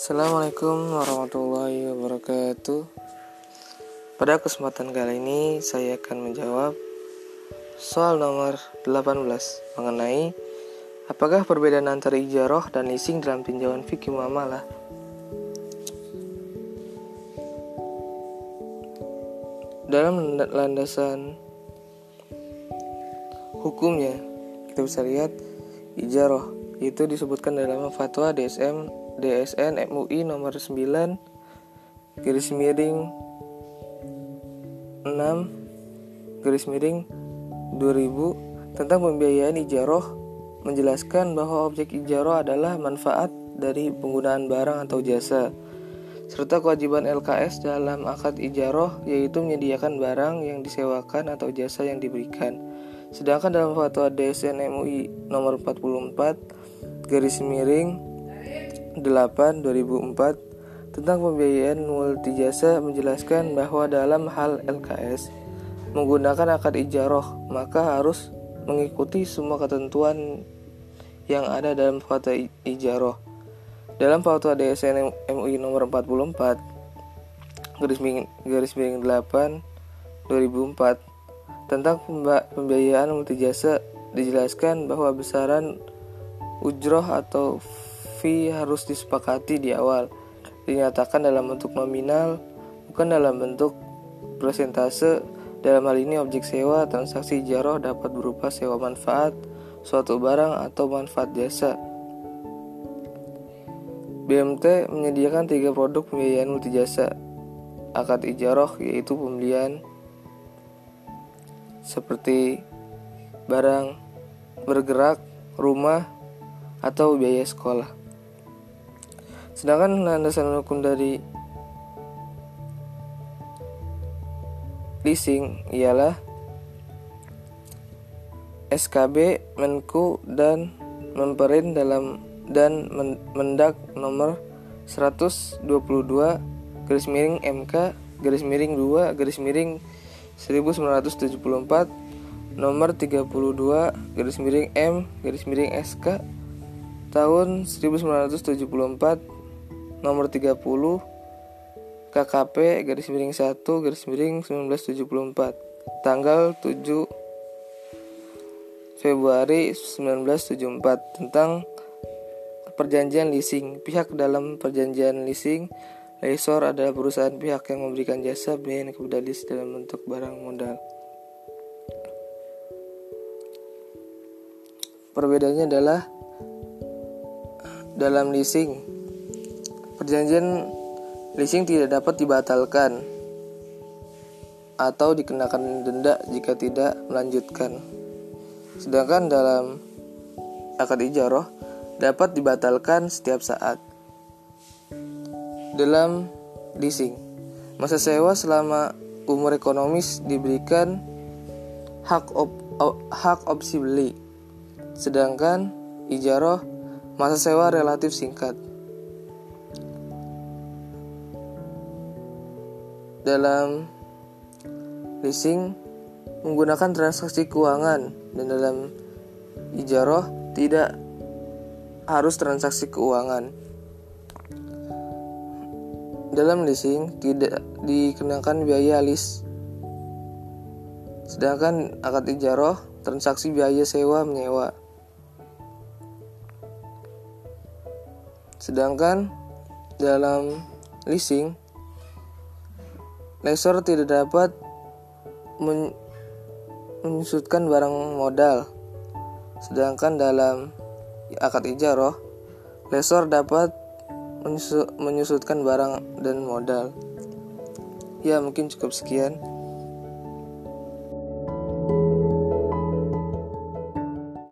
Assalamualaikum warahmatullahi wabarakatuh. Pada kesempatan kali ini saya akan menjawab soal nomor 18 mengenai apakah perbedaan antara ijaroh dan leasing dalam tinjauan fikih muamalah. Dalam landasan hukumnya kita bisa lihat ijaroh itu disebutkan dalam fatwa DSM DSN MUI nomor 9 garis miring 6 garis miring 2000 tentang pembiayaan ijaroh menjelaskan bahwa objek ijaroh adalah manfaat dari penggunaan barang atau jasa serta kewajiban LKS dalam akad ijaroh yaitu menyediakan barang yang disewakan atau jasa yang diberikan. Sedangkan dalam fatwa DSN MUI nomor 44 garis miring 8 2004 tentang pembiayaan multi jasa menjelaskan bahwa dalam hal LKS menggunakan akad ijaroh maka harus mengikuti semua ketentuan yang ada dalam fatwa ijaroh. Dalam fatwa DSN MUI nomor 44 garis miring, garis miring 8 2004 tentang pembiayaan multijasa dijelaskan bahwa besaran ujroh atau fee harus disepakati di awal. Dinyatakan dalam bentuk nominal bukan dalam bentuk presentase dalam hal ini objek sewa transaksi jaroh dapat berupa sewa manfaat suatu barang atau manfaat jasa. BMT menyediakan tiga produk pembiayaan multijasa akad ijaroh yaitu pembelian seperti barang bergerak, rumah, atau biaya sekolah. Sedangkan landasan hukum dari leasing ialah SKB Menku dan memperin dalam dan Mendak nomor 122 garis miring MK garis miring 2 garis miring 1974 nomor 32 garis miring M garis miring SK tahun 1974 nomor 30 KKP garis miring 1 garis miring 1974 tanggal 7 Februari 1974 tentang perjanjian leasing. Pihak dalam perjanjian leasing, lessor adalah perusahaan pihak yang memberikan jasa pembelian kepada lease dalam bentuk barang modal. Perbedaannya adalah dalam leasing, perjanjian leasing tidak dapat dibatalkan atau dikenakan denda jika tidak melanjutkan. Sedangkan dalam akad ijaroh dapat dibatalkan setiap saat. Dalam leasing, masa sewa selama umur ekonomis diberikan hak op, hak opsi beli. Sedangkan ijaroh masa sewa relatif singkat. Dalam leasing menggunakan transaksi keuangan dan dalam ijaroh tidak harus transaksi keuangan. Dalam leasing tidak dikenakan biaya lease. Sedangkan akad ijaroh transaksi biaya sewa menyewa. Sedangkan dalam leasing lessor tidak dapat men menyusutkan barang modal. Sedangkan dalam akad ijaroh, lesor dapat menyusutkan barang dan modal. Ya, mungkin cukup sekian.